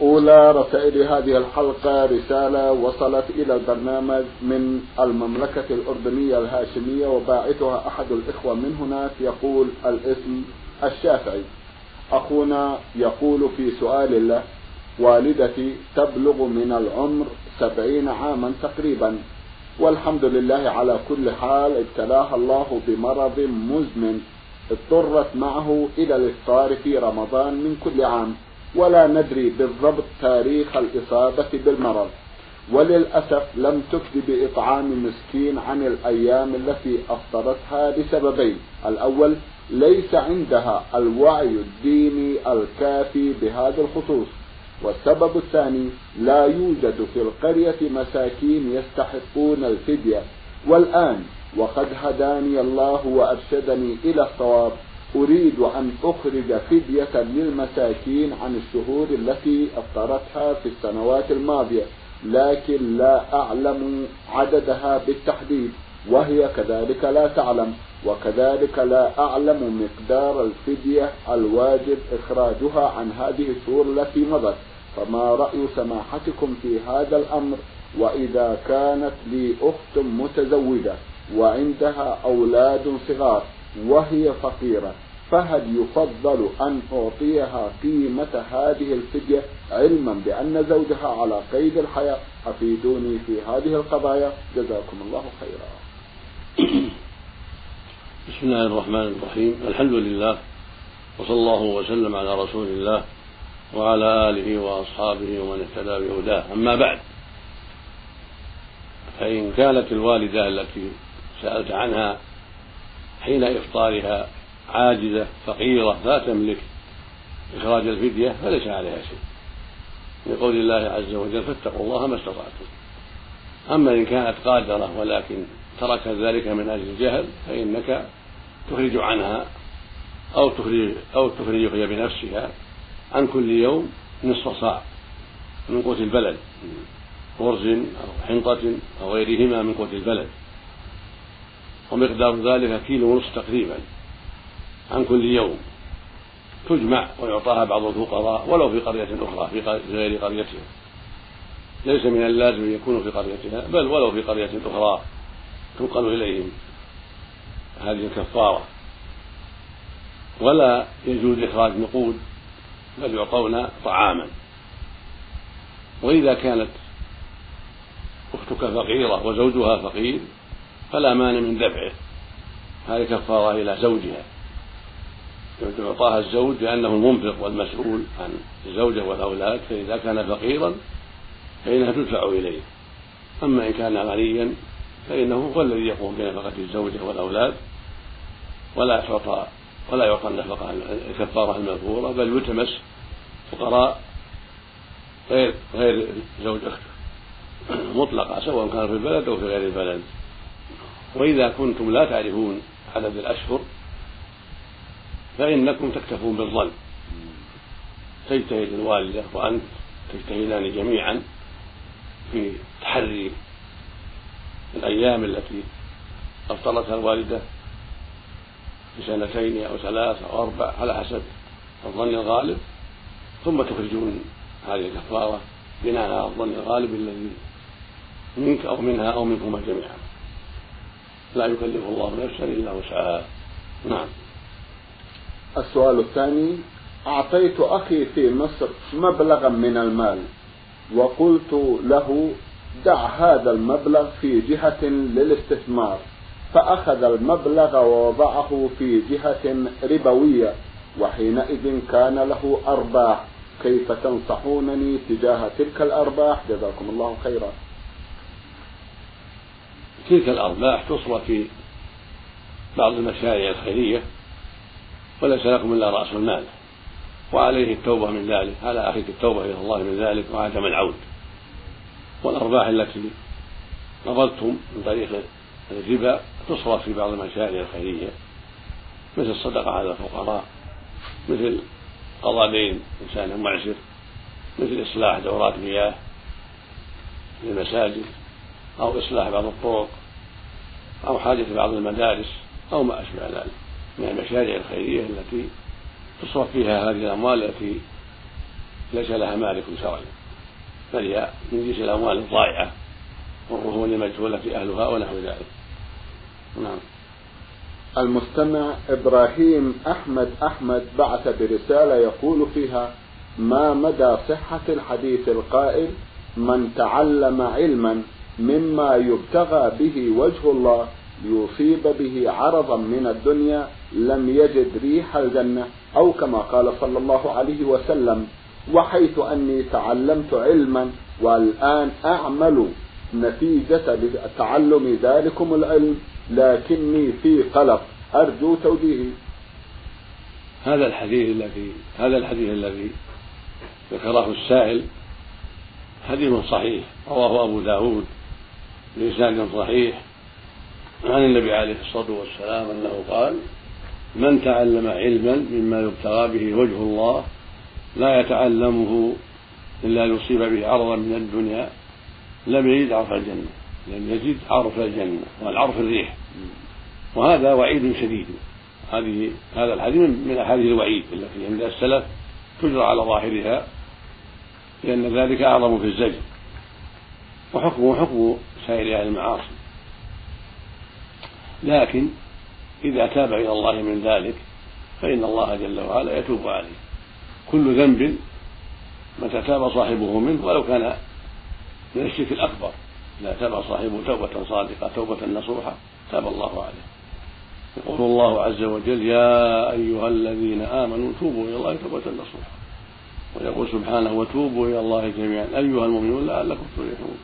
أولى رسائل هذه الحلقة رسالة وصلت إلى البرنامج من المملكة الأردنية الهاشمية وباعثها أحد الإخوة من هناك يقول الاسم الشافعي. أخونا يقول في سؤال له والدتي تبلغ من العمر سبعين عاما تقريبا والحمد لله على كل حال ابتلاها الله بمرض مزمن اضطرت معه إلى الإفطار في رمضان من كل عام. ولا ندري بالضبط تاريخ الإصابة بالمرض. وللأسف لم تفد بإطعام مسكين عن الأيام التي أفطرتها لسببين الأول ليس عندها الوعي الديني الكافي بهذا الخصوص. والسبب الثاني لا يوجد في القرية مساكين يستحقون الفدية. والآن وقد هداني الله وأرشدني إلى الصواب أريد أن أخرج فدية للمساكين عن الشهور التي أفطرتها في السنوات الماضية لكن لا أعلم عددها بالتحديد وهي كذلك لا تعلم وكذلك لا أعلم مقدار الفدية الواجب إخراجها عن هذه الشهور التي مضت. فما رأي سماحتكم في هذا الأمر؟ وإذا كانت لي أخت متزوجة وعندها أولاد صغار وهي فقيرة فهل يفضل أن أعطيها قيمة هذه الفدية علما بأن زوجها على قيد الحياة؟ أفيدوني في هذه القضايا. جزاكم الله خيرا. بسم الله الرحمن الرحيم. الحمد لله وصلى الله وسلم على رسول الله وعلى آله وأصحابه ومن اهتدى بهداه. أما بعد فإن كانت الوالدة التي سألت عنها حين إفطارها عاجزة فقيرة لا تملك إخراج الفدية فليس عليها شيء. لقول الله عز وجل فاتقوا الله ما استطعتم. أما إن كانت قادرة ولكن تركت ذلك من أجل الجهل فإنك تخرج عنها أو تخرج أو تخرج هي بنفسها عن كل يوم نصف صاع من قوت البلد خرز أو حنطة أو غيرهما من قوت البلد. ومقدار ذلك كيلو ونصف تقريبا عن كل يوم. تجمع ويعطاها بعض الفقراء ولو في قرية أخرى في غير قريتها. ليس من اللازم أن يكونوا في قريتها بل ولو في قرية أخرى تنقل إليهم. هذه الكفارة. ولا يجوز إخراج نقود بل يعطون طعاما. وإذا كانت أختك فقيرة وزوجها فقير فلا مانع من دفعه هذه كفارة إلى زوجها. يعطاها الزوج لأنه المنفق والمسؤول عن الزوجة والأولاد فإذا كان فقيرا فإنها تدفع إليه. أما إن كان غنيا فإنه هو الذي يقوم بنفقة الزوجة والأولاد ولا تعطى ولا يعطى النفقة الكفارة المذكورة بل يلتمس فقراء غير غير زوج أخته. مطلقة سواء كان في البلد أو في غير البلد. وإذا كنتم لا تعرفون عدد الأشهر فإنكم تكتفون بالظن. تجتهد الوالدة وأنت تجتهدان جميعا في تحري الأيام التي أفطرتها الوالدة في سنتين أو ثلاث أو أربع على حسب الظن الغالب ثم تخرجون هذه الكفارة بناء على الظن الغالب الذي منك أو منها أو منكما جميعا. لا يكلف الله نفسا إلا وسعها نعم. السؤال الثاني أعطيت أخي في مصر مبلغا من المال وقلت له دع هذا المبلغ في جهة للاستثمار. فأخذ المبلغ ووضعه في جهة ربوية وحينئذ كان له أرباح. كيف تنصحونني تجاه تلك الأرباح؟ جزاكم الله خيرا. تلك الأرباح تصرف في بعض المشاريع الخيرية وليس لكم إلا رأس المال وعليه التوبة من ذلك على أخيك التوبة إلى الله من ذلك وعدم العود والأرباح التي قبضتم من طريق الربا تصرف في بعض المشاريع الخيرية مثل الصدقة على الفقراء مثل قضاء دين إنسان معسر مثل إصلاح دورات مياه للمساجد. أو إصلاح بعض الطرق أو حاجة بعض المدارس أو ما أشبه ذلك من المشاريع الخيرية التي تصرف فيها هذه الأموال التي ليس لها مالك شرعي بل هي من جنس الأموال الضائعة والرهون المجهولة أهلها ونحو ذلك. نعم. المستمع إبراهيم أحمد أحمد بعث برسالة يقول فيها ما مدى صحة الحديث القائل من تعلم علما مما يبتغى به وجه الله ليصيب به عرضا من الدنيا لم يجد ريح الجنة أو كما قال صلى الله عليه وسلم وحيث أني تعلمت علما والآن أعمل نتيجة تعلم ذلكم العلم لكني في قلق. أرجو توجيهي. هذا الحديث الذي هذا الحديث الذي ذكره السائل حديث صحيح رواه أبو داود. بإسناد صحيح عن النبي عليه الصلاة والسلام أنه قال من تعلم علما مما يبتغى به وجه الله لا يتعلمه إلا يصيب به عرضا من الدنيا لم يجد عرف الجنة لم يجد عرف الجنة والعرف الريح. وهذا وعيد شديد. هذه هذا الحديث من أحاديث الوعيد التي عند السلف تجرى على ظاهرها لأن ذلك أعظم في الزجر. وحكمه حكم سائر أهل المعاصي. لكن إذا تاب إلى الله من ذلك فإن الله جل وعلا يتوب عليه. كل ذنب متى تاب صاحبه منه ولو كان من الشرك الأكبر إذا تاب صاحبه توبة صادقة توبة نصوحة تاب الله عليه. يقول الله عز وجل يا أيها الذين آمنوا توبوا إلى الله توبة نصوحا ويقول سبحانه وتوبوا إلى الله جميعا. أيها المؤمنون لعلكم تفلحون.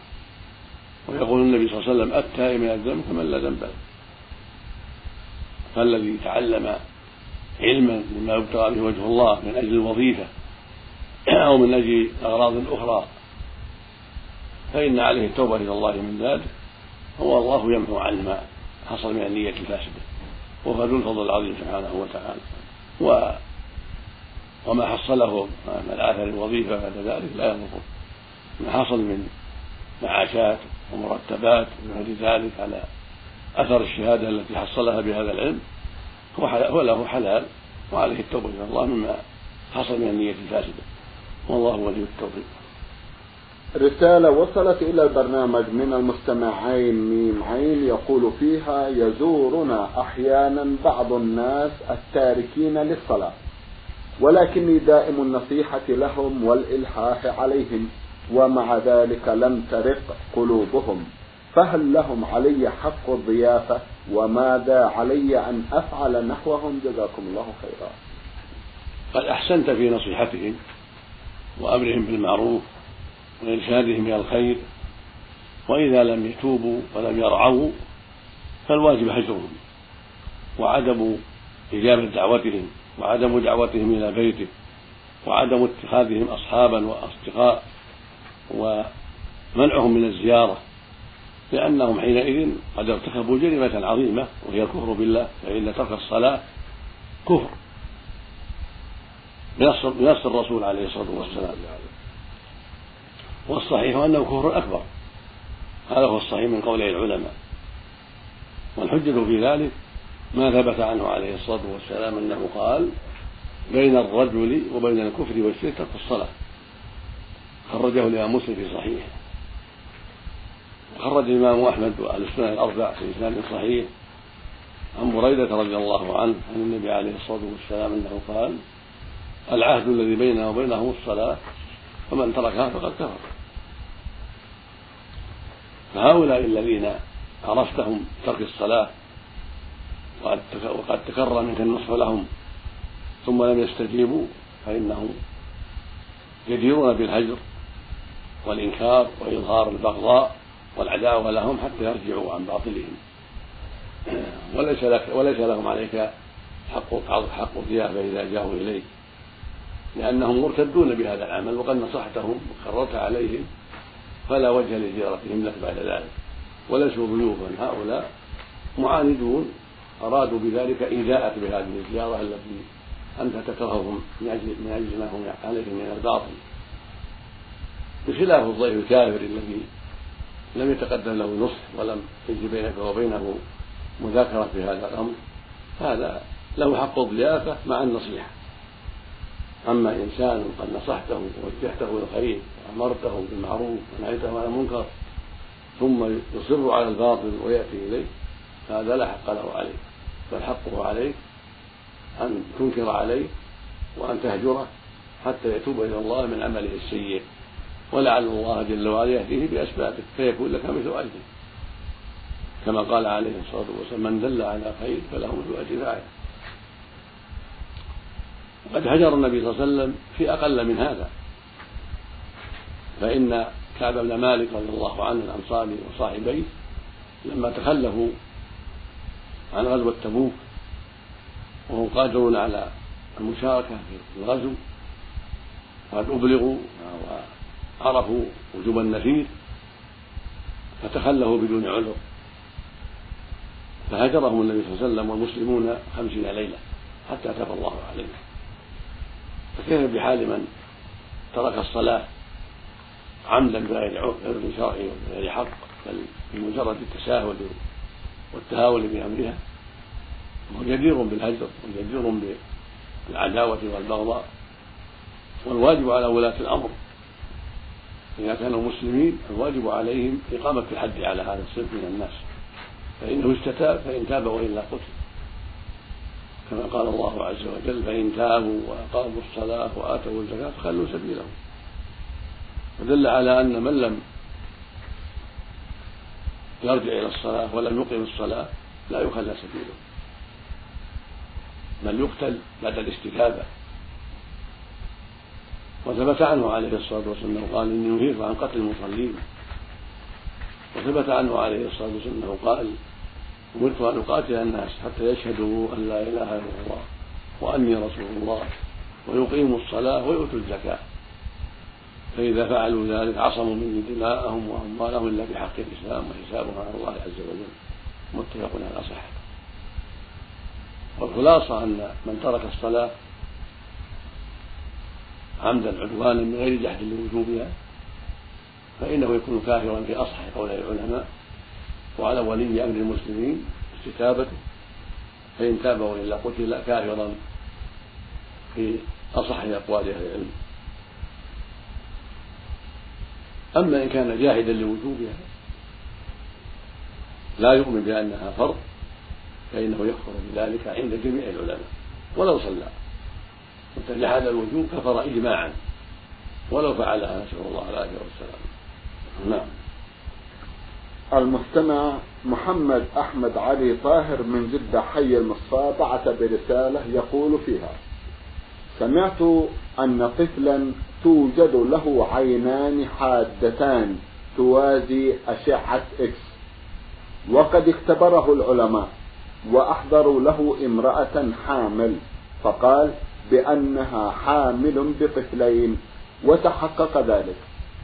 ويقول النبي صلى الله عليه وسلم التائب من الذنب كمن لا ذنب له. فالذي تعلم علما مما يبتغى به وجه الله من أجل الوظيفة أو من أجل أغراض أخرى فإن عليه التوبة إلى الله من ذلك هو الله يمحو عنه ما حصل من النية الفاسدة. وهو ذو الفضل العظيم سبحانه وتعالى. و وما حصله من الآثر الوظيفة بعد ذلك لا يضره ما حصل من معاشات ومرتبات وغير ذلك على أثر الشهادة التي حصلها بهذا العلم هو له حلال وعليه التوبة إلى الله مما حصل من النية الفاسدة. والله ولي التوفيق. رسالة وصلت إلى البرنامج من المستمعين ميم عين يقول فيها يزورنا أحيانا بعض الناس التاركين للصلاة ولكني دائم النصيحة لهم والإلحاح عليهم. ومع ذلك لم ترق قلوبهم. فهل لهم علي حق الضيافة؟ وماذا علي أن أفعل نحوهم؟ جزاكم الله خيرا. قد أحسنت في نصيحتهم وأمرهم بالمعروف وإرشادهم إلى الخير وإذا لم يتوبوا ولم يرعوا فالواجب هجرهم وعدم إجابة دعوتهم وعدم دعوتهم إلى بيته وعدم اتخاذهم أصحابا وأصدقاء ومنعهم من الزيارة لأنهم حينئذ قد ارتكبوا جريمة عظيمة وهي الكفر بالله فإن ترك الصلاة كفر. بنص الرسول عليه الصلاة والسلام. والصحيح أنه كفر أكبر. هذا هو الصحيح من قول العلماء. والحجة في ذلك ما ثبت عنه عليه الصلاة والسلام أنه قال بين الرجل وبين الكفر والشرك ترك الصلاة. خرجه الإمام مسلم في صحيحه. وخرج الإمام أحمد وأهل السنة الأربع في إسناد صحيح. عن بريدة رضي الله عنه عن النبي عليه الصلاة والسلام أنه قال العهد الذي بيننا وبينهم الصلاة فمن تركها فقد كفر. فهؤلاء الذين عرفتهم ترك الصلاة وقد تكرر منك النصح لهم ثم لم يستجيبوا فإنهم يديرون بالهجر والإنكار وإظهار البغضاء والعداوة لهم حتى يرجعوا عن باطلهم. وليس لك وليس لهم عليك حق حق الضيافة إذا جاءوا إليك لأنهم مرتدون بهذا العمل وقد نصحتهم وكررت عليهم فلا وجه لزيارتهم لك بعد ذلك. وليسوا ضيوفا. هؤلاء معاندون أرادوا بذلك إيذاءك بهذه الزيارة التي أنت تكرههم من أجل من أجل ما هم عليه من الباطل. بخلاف الضيف الكافر الذي لم يتقدم له نصح ولم يجري بينك وبينه مذاكرة في هذا الأمر هذا له حق الضيافة مع النصيحة. أما إنسان قد نصحته ووجهته إلى الخير وأمرته بالمعروف ونهيته عن المنكر ثم يصر على الباطل ويأتي إليه هذا لا حق له عليه. بل حقه عليك أن تنكر عليه وأن تهجره حتى يتوب إلى الله من عمله السيء. ولعل الله جل وعلا يهديه بأسبابه فيكون لك مثل أجره. كما قال عليه الصلاة والسلام من دل على خير فله مثل أجر فاعله وقد هجر النبي صلى الله عليه وسلم في أقل من هذا. فإن كعب بن مالك رضي الله عنه الأنصاري وصاحبيه لما تخلفوا عن غزوة تبوك وهم قادرون على المشاركة في الغزو وقد أبلغوا وعرفوا وجوب النفير فتخلفوا بدون عذر. فهجرهم النبي صلى الله عليه وسلم والمسلمون خمسين ليلة حتى تاب الله عليهم. فكيف بحال من ترك الصلاة عمدا بغير عذر شرعي وبغير حق بل بمجرد التساهل والتهاون بأمرها؟ وهو جدير بالهجر وجدير بالعداوة والبغضاء. والواجب على ولاة الأمر إذا كانوا مسلمين الواجب عليهم إقامة الحد على هذا الصنف من الناس. فإنه استتاب فإن تاب وإلا قتل. كما قال الله عز وجل فإن تابوا وأقاموا الصلاة وآتوا الزكاة فخلوا سبيلهم. ودل على أن من لم يرجع إلى الصلاة ولم يقم الصلاة لا يخلى سبيله. بل يقتل بعد الاستتابة وثبت عنه عليه الصلاة والسلام قال إني نهيت عن قتل المصلين. وثبت عنه عليه الصلاة والسلام أنه قال أمرت أن أقاتل الناس حتى يشهدوا أن لا إله إلا الله وأني رسول الله ويقيموا الصلاة ويؤتوا الزكاة. فإذا فعلوا ذلك عصموا مني دماءهم وأموالهم إلا بحق الإسلام وحسابهم على الله عز وجل. متفق على صحته والخلاصة أن من ترك الصلاة عمدا عدوانا من غير جحد لوجوبها فإنه يكون كافرا في أصح قول العلماء وعلى ولي أمر المسلمين استتابته فإن تاب وإلا قتل كافرا في أصح أقوال أهل العلم. أما إن كان جاهدا لوجوبها لا يؤمن بأنها فرض فإنه يكفر بذلك عند جميع العلماء ولو صلى. جحد الوجوب كفر إجماعا. ولو فعلها نسأل الله العافية والسلام. نعم. المستمع محمد أحمد علي طاهر من جدة حي المصفى بعث برسالة يقول فيها سمعت أن طفلا توجد له عينان حادتان توازي أشعة إكس وقد اختبره العلماء وأحضروا له امرأة حامل فقال بأنها حامل بطفلين وتحقق ذلك.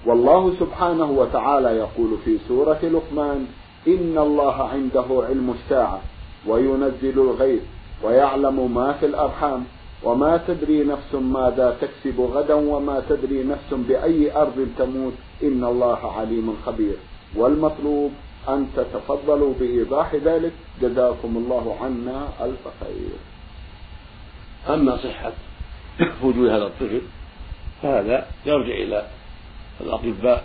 والله سبحانه وتعالى يقول في سورة لقمان إن الله عنده علم الساعة وينزل الغيث ويعلم ما في الأرحام وما تدري نفس ماذا تكسب غدا وما تدري نفس بأي أرض تموت. إن الله عليم خبير. والمطلوب أن تتفضلوا بإيضاح ذلك. جزاكم الله عنا ألف خير. أما صحة وجود هذا الطفل فهذا يرجع إلى الأطباء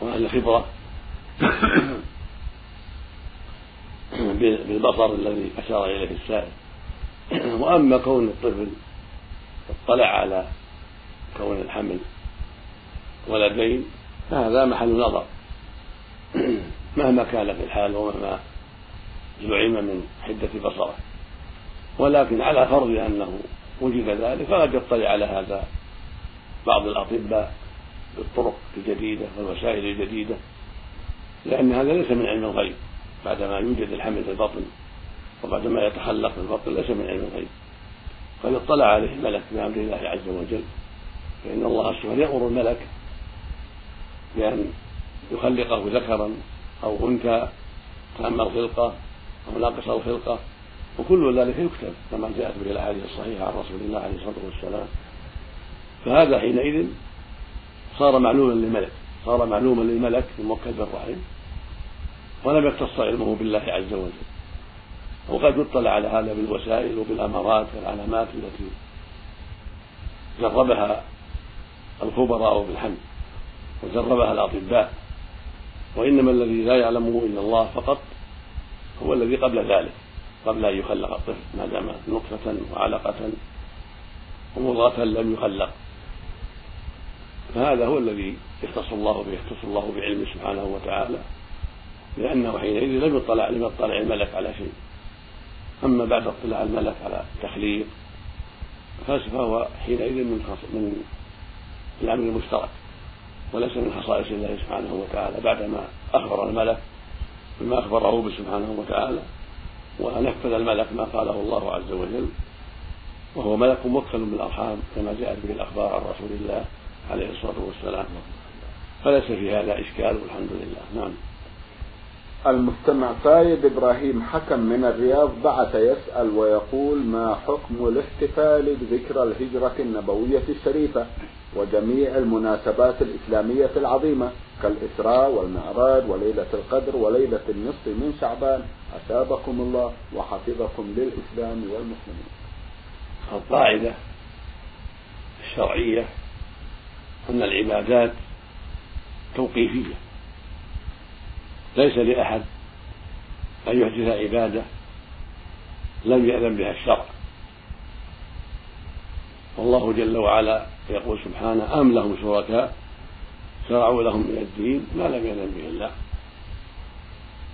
وأهل الخبرة بالبصر الذي أشار إليه السائل. وأما كون الطفل اطلع على كون الحمل ولدين فهذا محل نظر. مهما كانت الحال ومهما زعم من حدة بصره. ولكن على فرض أنه وجد ذلك فقد يطلع على هذا بعض الأطباء بالطرق الجديدة والوسائل الجديدة لأن هذا ليس من علم الغيب. بعدما يوجد الحمل في البطن وبعدما يتخلق في البطن ليس من علم الغيب. قد اطلع عليه الملك بأمر الله عز وجل فإن الله سبحانه يأمر الملك بأن يخلقه ذكرا أو أنثى تام الخلقة أو ناقص الخلقة وكل ذلك يكتب كما جاءت به الأحاديث الصحيحة عن رسول الله عليه الصلاة والسلام. فهذا حينئذ صار معلوما للملك صار معلوما للملك الموكل بالرحم ولم يختص علمه بالله عز وجل. وقد يطلع على هذا بالوسائل وبالأمارات والعلامات التي جربها الخبراء بالحمد وجربها الأطباء. وإنما الذي لا يعلمه إلا الله فقط هو الذي قبل ذلك. قبل أن يخلق الطفل ما دام نطفة وعلقة ومضغة لم يخلق. فهذا هو الذي يختص الله به يختص الله بعلمه سبحانه وتعالى لأنه حينئذ لم يطلع لم يطلع الملك على شيء. أما بعد اطلاع الملك على التخليق فهو حينئذ من من الأمر المشترك وليس من خصائص الله سبحانه وتعالى. بعدما أخبر الملك بما أخبره به سبحانه وتعالى ونفذ الملك ما قاله الله عز وجل وهو ملك موكل بالأرحام كما جاءت به الأخبار عن رسول الله عليه الصلاة والسلام. فليس في هذا إشكال والحمد لله. نعم. المستمع فايد إبراهيم حكم من الرياض بعث يسأل ويقول ما حكم الاحتفال بذكرى الهجرة النبوية الشريفة؟ وجميع المناسبات الإسلامية العظيمة كالإسراء والمعراج وليلة القدر وليلة النصف من شعبان. أثابكم الله وحفظكم للإسلام والمسلمين. القاعدة الشرعية أن العبادات توقيفية. ليس لأحد أن يحدث عبادة لم يأذن بها الشرع. والله جل وعلا يقول سبحانه أم لهم شركاء؟ شرعوا لهم من الدين ما لم يأذن به الله.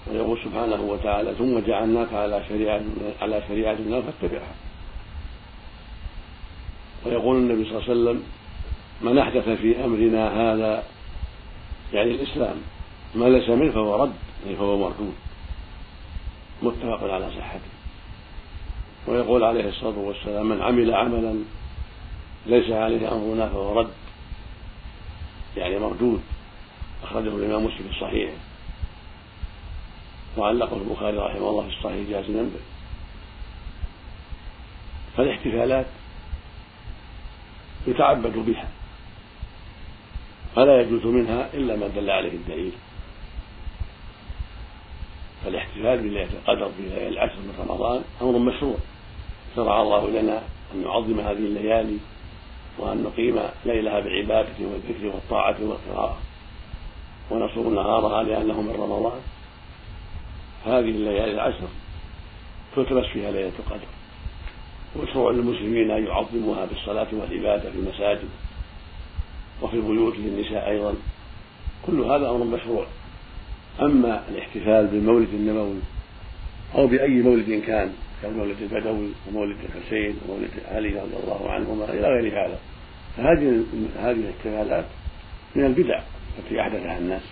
ويقول سبحانه وتعالى ثم جعلناك على شريعة على شريعة الله فاتبعها. ويقول النبي صلى الله عليه وسلم من أحدث في أمرنا هذا يعني الإسلام ما ليس منه فهو رد يعني فهو مردود. متفق على صحته. ويقول عليه الصلاة والسلام من عمل عملا ليس عليه أمرنا فهو رد. يعني مردود. أخرجه الإمام مسلم في صحيحه وعلقه البخاري رحمه الله في الصحيح جازما به فالاحتفالات يتعبد بها. فلا يجوز منها إلا ما دل عليه الدليل. فالاحتفال بليلة القدر في العشر من رمضان أمر مشروع. شرع الله لنا أن نعظم هذه الليالي وأن نقيم ليلها بالعبادة والذكر والطاعة والقراءة ونصوم نهارها لأنه من رمضان. هذه الليالي العشر تلتمس فيها ليلة القدر. ومشروع للمسلمين أن يعظموها بالصلاة والعبادة في المساجد وفي البيوت للنساء أيضا. كل هذا أمر مشروع. أما الاحتفال بالمولد النبوي أو بأي مولد كان كالمولد البدوي ومولد الحسين ومولد علي رضي الله عنهما إلى غير هذا. فهذه هذه الاحتفالات من البدع التي أحدثها الناس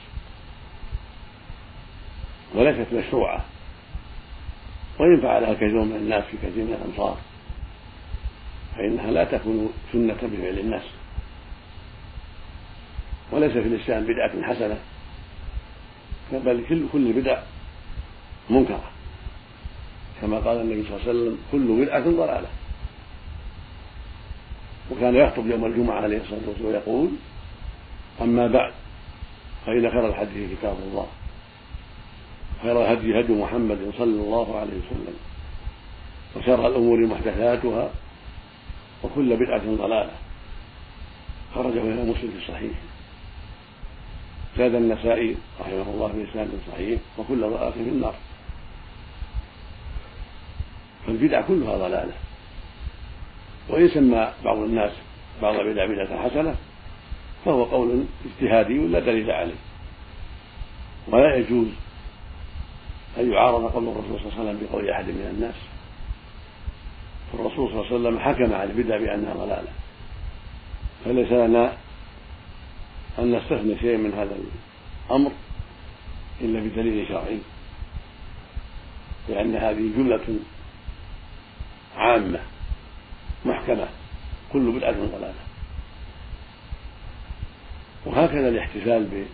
وليست مشروعة. وإن فعلها كثير من الناس في كثير من الأمصار فإنها لا تكون سنة بفعل الناس. وليس في الإسلام بدعة حسنة بل كل كل بدع منكرة. كما قال النبي صلى الله عليه وسلم كل بدعة ضلالة. وكان يخطب يوم الجمعة عليه الصلاة والسلام ويقول أما بعد فإن خير الحديث كتاب الله. خير الهدي هدي محمد صلى الله عليه وسلم. وشر الأمور محدثاتها وكل بدعة ضلالة. خرجه إلى مسلم في صحيح زاد النسائي رحمه الله بإسناد صحيح وكل ضلالة في النار. فالبدع كلها ضلالة. وإن سمى بعض الناس بعض البدع بدعة حسنة فهو قول اجتهادي لا دليل عليه. ولا يجوز أن يعارض قول الرسول صلى الله عليه وسلم بقول أحد من الناس. فالرسول صلى الله عليه وسلم حكم على البدع بأنها ضلالة. فليس لنا أن نستثني شيء من هذا الأمر إلا بدليل شرعي لأن هذه جملة عامة محكمة كل بدعة ضلالة. وهكذا الاحتفال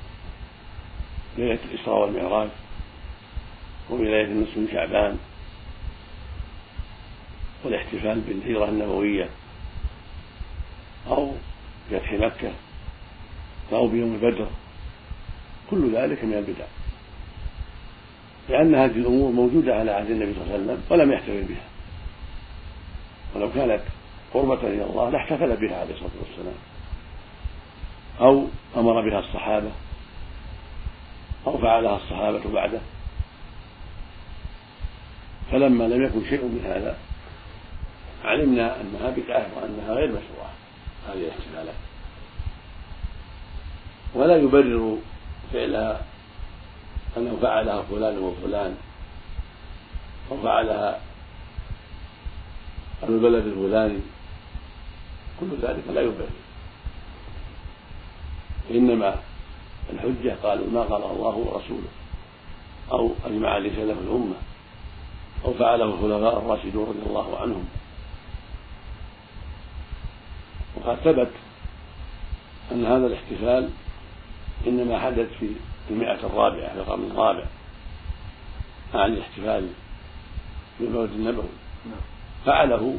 بليلة الإسراء والمعراج وبليلة النصف من شعبان والاحتفال بالهجرة النبوية أو فتح مكة أو بيوم بدر كل ذلك من البدع. لأن هذه الأمور موجودة على عهد النبي صلى الله عليه وسلم ولم يحتفل بها. ولو كانت قربة إلى الله لاحتفل بها عليه الصلاة والسلام. أو أمر بها الصحابة أو فعلها الصحابة بعده. فلما لم يكن شيء من هذا علمنا أنها بدعة وأنها غير مشروعة هذه الاحتفالات. ولا يبرر فعلها أنه فعلها فلان وفلان أو فعلها أهل البلد الفلاني. كل ذلك لا يبرر إنما الحجة قالوا ما قال الله ورسوله. أو أجمع عليه سلف الأمة. أو فعله الخلفاء الراشدون رضي الله عنهم. وقد ثبت أن هذا الاحتفال إنما حدث في المئة الرابعة في القرن الرابع عن الاحتفال بالمولد النبوي. نعم. فعله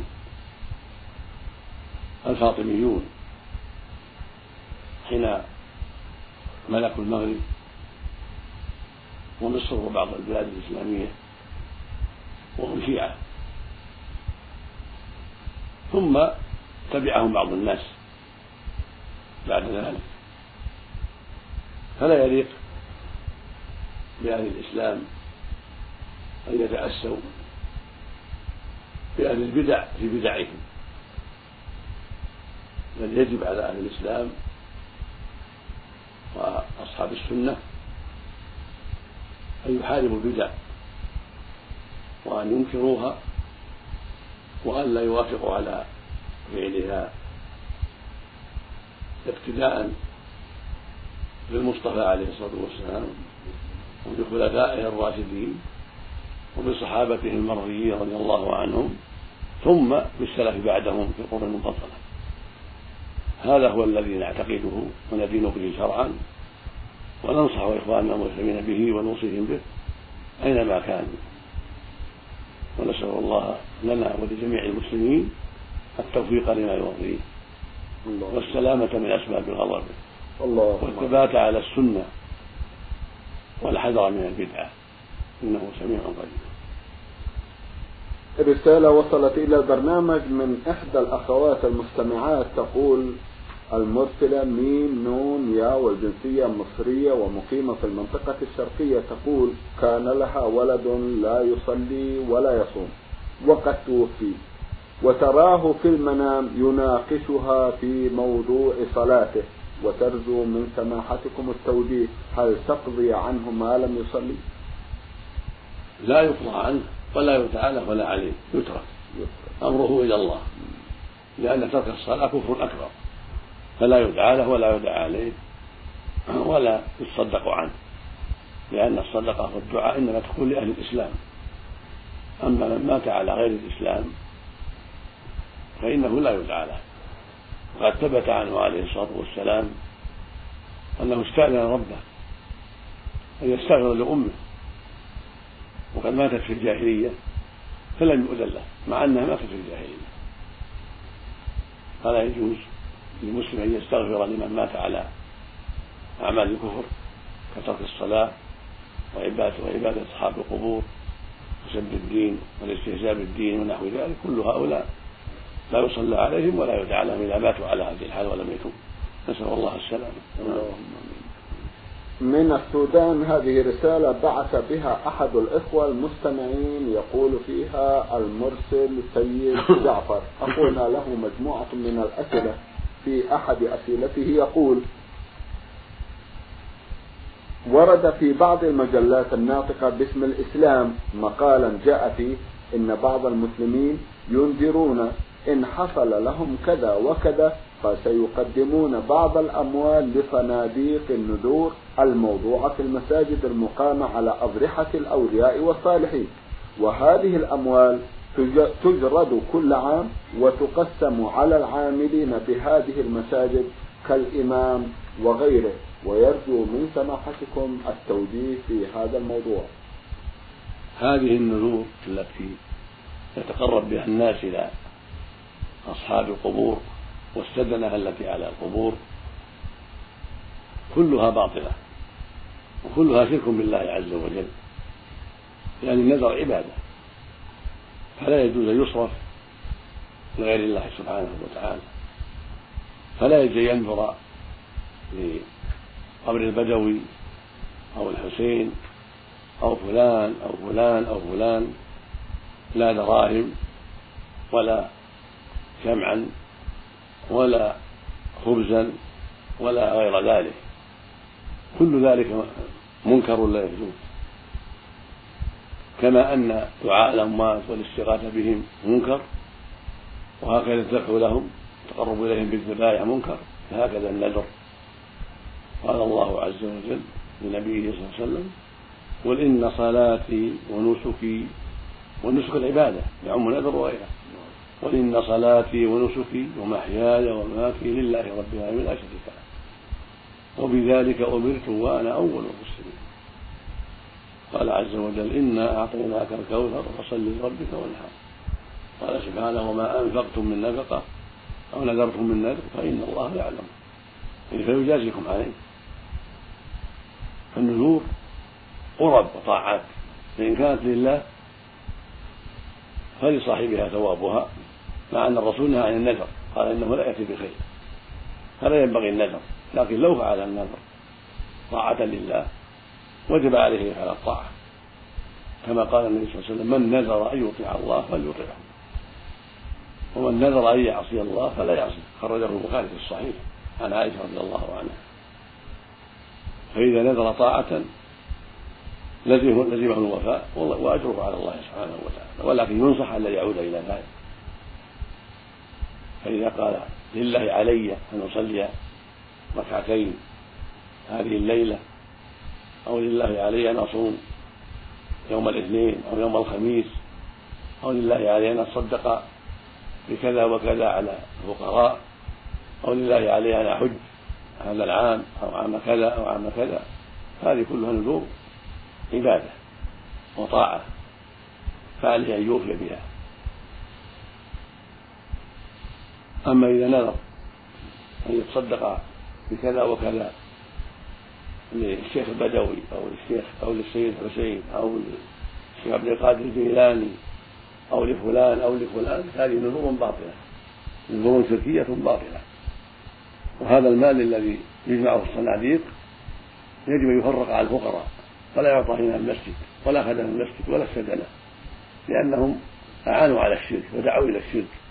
الفاطميون حين ملكوا المغرب ومصر وبعض البلاد الإسلامية وهم شيعة ثم تبعهم بعض الناس بعد ذلك. فلا يليق بأهل الإسلام أن يتأسوا بأهل البدع في بدعهم. بل يجب على أهل الإسلام وأصحاب السنة أن يحاربوا البدع وأن ينكروها وأن لا يوافقوا على فعلها ابتداء بالمصطفى عليه الصلاة والسلام وبخلفائه الراشدين وبصحابته المرضيين رضي الله عنهم ثم بالسلف بعدهم في القرون المفضلة هذا هو الذي نعتقده وندين به شرعا وننصح إخواننا المسلمين به ونوصيهم به أينما كانوا ونسأل الله لنا ولجميع المسلمين التوفيق لما يرضيه والسلامة من أسباب الغضب والثبات على السنة والحذر من البدعة. إنه سميع قريب. رسالة وصلت إلى البرنامج من إحدى الأخوات المستمعات تقول المرسلة ميم نون يا والجنسية مصرية ومقيمة في المنطقة الشرقية تقول كان لها ولد لا يصلي ولا يصوم وقد توفي وتراه في المنام يناقشها في موضوع صلاته وترجو من سماحتكم التوجيه هل تقضي عنه ما لم يصلي؟ لا يقضى عنه ولا يتعالى ولا عليه يترك. أمره إلى الله. لأن ترك الصلاة كفر أكبر. فلا يدعى له ولا يدعى عليه ولا يتصدق عنه. لأن الصدقة والدعاء إنما تكون لأهل الإسلام. أما من مات على غير الإسلام فإنه لا يدعى له وقد ثبت عنه عليه الصلاة والسلام أنه استأذن ربه أن يستغفر لأمه. وقد ماتت في الجاهلية فلم يؤذن له مع أنها ماتت في الجاهلية. فلا يجوز للمسلم أن يستغفر لمن مات على أعمال الكفر كترك الصلاة وعبادة وعبادة أصحاب القبور وسب الدين والاستهزاء بالدين ونحو ذلك. كل هؤلاء لا يصلى عليهم ولا يدعى لهم إذا ماتوا على هذه الحال ولم يتوب. نسأل الله السلامة. اللهم من السودان هذه رسالة بعث بها أحد الإخوة المستمعين يقول فيها المرسل سيد جعفر. أخونا له مجموعة من الأسئلة في أحد أسئلته. يقول ورد في بعض المجلات الناطقة باسم الإسلام مقالا جاء فيه إن بعض المسلمين ينذرون إن حصل لهم كذا وكذا فسيقدمون بعض الأموال لصناديق النذور الموضوعة في المساجد المقامة على أضرحة الأولياء والصالحين. وهذه الأموال تجرد كل عام وتقسم على العاملين بهذه المساجد كالإمام وغيره. ويرجو من سماحتكم التوجيه في هذا الموضوع. هذه النذور التي يتقرب بها الناس إلى أصحاب القبور والسدنة التي على القبور كلها باطلة وكلها شرك بالله عز وجل لأن النذر عبادة فلا يجوز أن يصرف لغير الله سبحانه وتعالى فلا يجوز أن ينذر لقبر البدوي أو الحسين أو فلان أو فلان أو فلان لا دراهم ولا شمعا ولا خبزا ولا غير ذلك. كل ذلك منكر لا يجوز. كما أن دعاء الأموات والاستغاثة بهم منكر وهكذا الذبح لهم التقرب إليهم بالذبائح منكر. فهكذا النذر. قال الله عز وجل لنبيه صلى الله عليه وسلم قل إن صلاتي ونسكي والنسك العبادة. يعم النذر وغيره. قل إن صلاتي ونسكي ومحياي ومماتي لله رب العالمين لا شريك له. وبذلك أمرت وأنا أول المسلمين. قال عز وجل إنا أعطيناك الكوثر فصل لربك وانحر. قال سبحانه وما أنفقتم من نفقة أو نذرتم من نذر فإن الله يعلم. فيجازيكم عليه. فالنذور قرب وطاعات. فإن كانت لله فلصاحبها ثوابها. مع أن الرسول نهى عن النذر. قال إنه لا يأتي بخير. فلا ينبغي النذر. لكن لو فعل النذر طاعة لله وجب عليه على الطاعة. كما قال النبي صلى الله عليه وسلم من نذر أن يطيع الله فليطيعه. ومن نذر أن يعصي الله فلا يعصي. خرجه البخاري في الصحيح عن عائشة رضي الله عنها. فإذا نذر طاعة لزمه الوفاء وأجره على الله سبحانه وتعالى. ولكن ينصح الا يعود إلى ذلك. فإذا قال لله علي أن أصلي ركعتين هذه الليلة أو لله علي أن أصوم يوم الاثنين أو يوم الخميس أو لله علي أن أتصدق بكذا وكذا على الفقراء أو لله علي أن أحج هذا العام أو عام كذا أو عام كذا. هذه كلها نذور عبادة وطاعة فعليه أن يوفي بها. أما إذا نذر أن يتصدق بكذا وكذا للشيخ البدوي أو للشيخ أو للسيد حسين أو للشيخ عبد القادر الجيلاني أو لفلان أو لفلان هذه نذور باطلة. نذور شركية باطلة. وهذا المال الذي يجمعه الصناديق يجب أن يفرق على الفقراء. ولا يعطى إمام المسجد ولا خدم المسجد ولا السدنة لأنهم أعانوا على الشرك ودعوا إلى الشرك.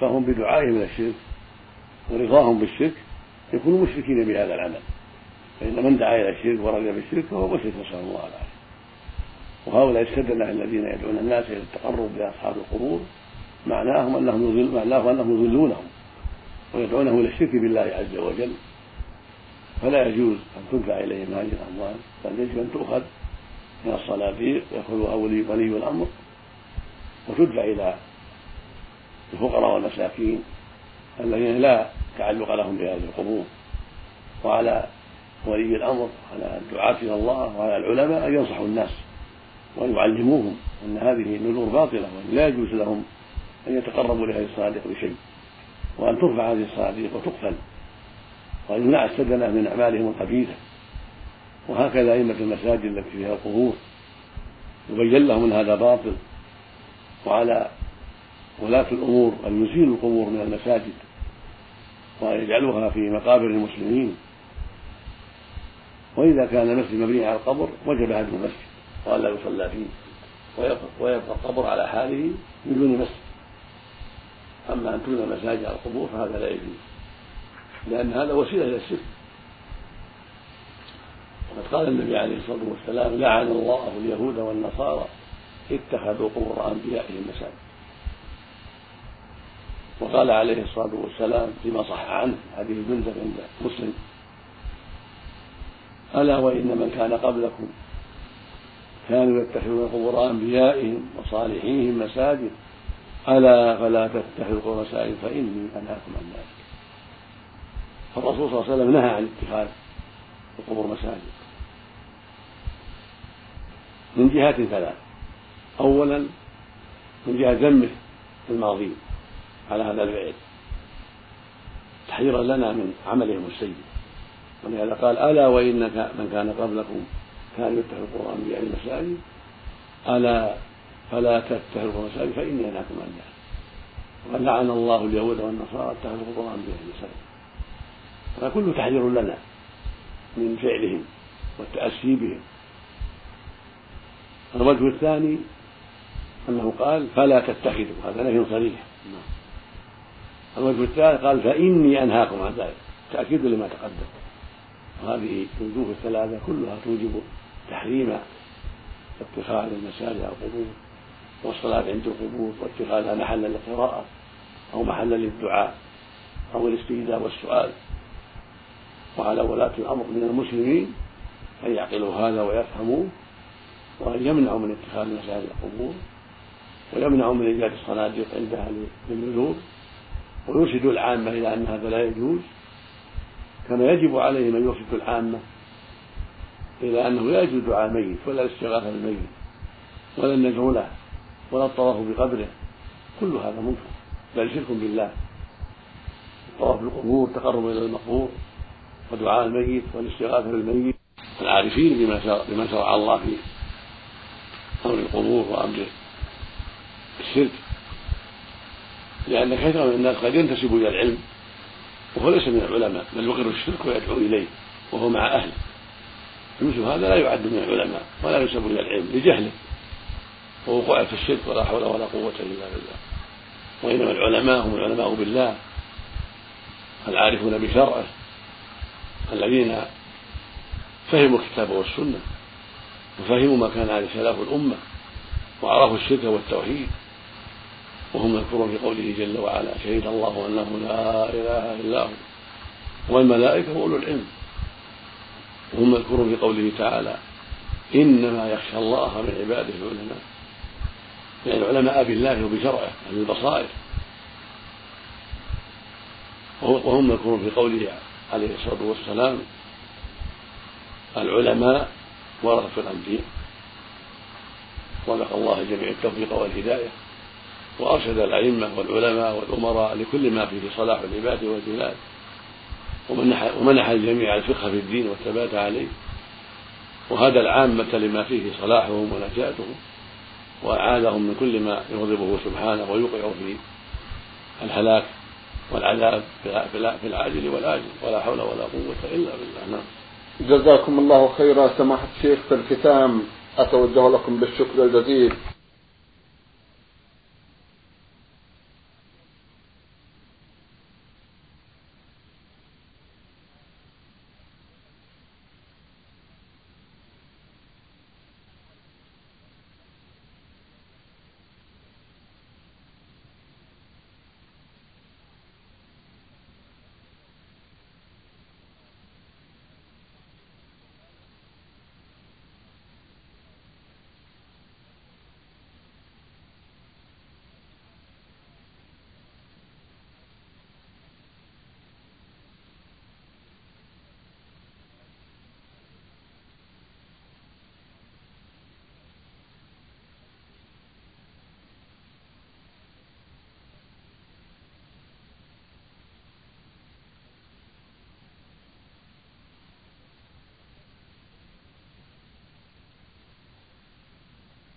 فهم بدعائهم إلى الشرك ورضاهم بالشرك يكونوا مشركين بهذا العمل. فإن من دعا إلى الشرك ورغب بالشرك فهو مشرك نسأل الله العافية. وهؤلاء السدنة الذين يدعون الناس إلى التقرب بأصحاب القبور معناهم أنهم يضل معناه أنهم يضلونهم ويدعونه إلى الشرك بالله عز وجل. فلا يجوز أن تدفع إليهم هذه الأموال بل يجب أن تؤخذ من الصناديق يأخذها ولي ولي الأمر وتدفع إلى الفقراء والمساكين الذين لا تعلق لهم بهذه القبور وعلى ولي الأمر على الدعاة إلى الله وعلى العلماء أن ينصحوا الناس وأن يعلموهم أن هذه نذور باطلة وأن لا يجوز لهم أن يتقربوا لهذه الصناديق بشيء وأن ترفع هذه الصناديق وتقفل وأن يمنع السدنة من أعمالهم الخبيثة. وهكذا أئمة المساجد التي فيها القبور يبين لهم أن هذا باطل وعلى ولاة الأمور أن يزيلوا القبور من المساجد وأن يجعلوها في مقابر المسلمين. وإذا كان المسجد مبني على القبر وجب هدم المسجد وألا يصلى فيه. ويبقى القبر على حاله من دون مسجد. أما أن تبنى المساجد على القبور فهذا لا يجوز لأن هذا وسيلة إلى الشرك. قال النبي عليه الصلاة والسلام لعن الله اليهود والنصارى اتخذوا قبور أنبيائهم مساجد. وقال عليه الصلاة والسلام فيما صح عنه حديث جندب عند مسلم. ألا وإن من كان قبلكم كانوا يتخذون قبور أنبيائهم وصالحيهم مساجد ألا فلا تتخذوا قبور مساجد فإني أنهاكم عن ذلك. فالرسول صلى الله عليه وسلم نهى عن اتخاذ القبور مساجد. من جهات ثلاث اولا من جهة ذمه الماضين على هذا الفعل. تحذيرا لنا من عملهم السيء. ولهذا قال ألا وإن من كان قبلكم كان يتخذ القرآن بأي المساجد ألا فلا تتخذوا المساجد فإني أنهاكم عن ذلك. وقد لعن الله اليهود والنصارى اتخذوا القرآن بأي المساجد هذا كله تحذير لنا من فعلهم والتأسي بهم. الوجه الثاني أنه قال فلا تتخذوا. هذا نهي صريح. الوجه الثالث قال فإني أنهاكم عن ذلك. تأكيد لما تقدم. وهذه الوجوه الثلاثة كلها توجب تحريم اتخاذ المساجد أو القبور والصلاة عند القبور واتخاذها محلا للقراءة أو محلا للدعاء أو الاستهزاء والسؤال. وعلى ولاة الأمر من المسلمين أن يعقلوا هذا ويفهموه وأن يمنعوا من اتخاذ مساجد القبور ويمنعوا من إيجاد الصناديق عندها للنذور ويرشد العامة إلى أن هذا لا يجوز كما يجب عليهم أن يرشدوا العامة إلى أنه لا يجوز دعاء الميت ولا الاستغاثة بالميت ولا الندعو له ولا الطواف بقبره. كل هذا منكر بل شرك بالله. الطواف بالقبور تقرب إلى المقبور ودعاء الميت والاستغاثة بالميت. العارفين بما بما شرع الله في أمر القبور وأمر الشرك لأن كثيرا من الناس قد ينتسب إلى العلم وهو ليس من العلماء بل يقر الشرك ويدعو إليه وهو مع أهله. فمثل هذا لا يعد من العلماء ولا ينسب إلى العلم لجهله. ووقوعه في الشرك ولا حول ولا قوة إلا بالله. وإنما العلماء هم العلماء بالله العارفون بشرعه الذين فهموا الكتاب والسنة وفهموا ما كان عليه سلاف الأمة وعرفوا الشرك والتوحيد. وهم مذكورون في قوله جل وعلا شهد الله أنه لا إله إلا هو. والملائكة واولو العلم. وهم مذكورون في قوله تعالى إنما يخشى الله من عباده العلماء. يعني العلماء بالله وبشرعه أهل البصائر وهم مذكورون في قوله عليه الصلاة والسلام العلماء ورثه الأنبياء. ولقى الله جميع التوفيق والهداية. وأرشد الأئمة والعلماء والأمراء لكل ما فيه صلاح العباد والبلاد. ومنح, ومنح الجميع الفقه في الدين والثبات عليه. وهدى العامة لما فيه صلاحهم ونجاتهم وأعاذهم من كل ما يغضبه سبحانه ويوقع في الهلاك والعذاب في العاجل والآجل. ولا حول ولا قوة إلا بالله. نعم. جزاكم الله خيرا. سماحة الشيخ في الختام أتوجه لكم بالشكر الجزيل.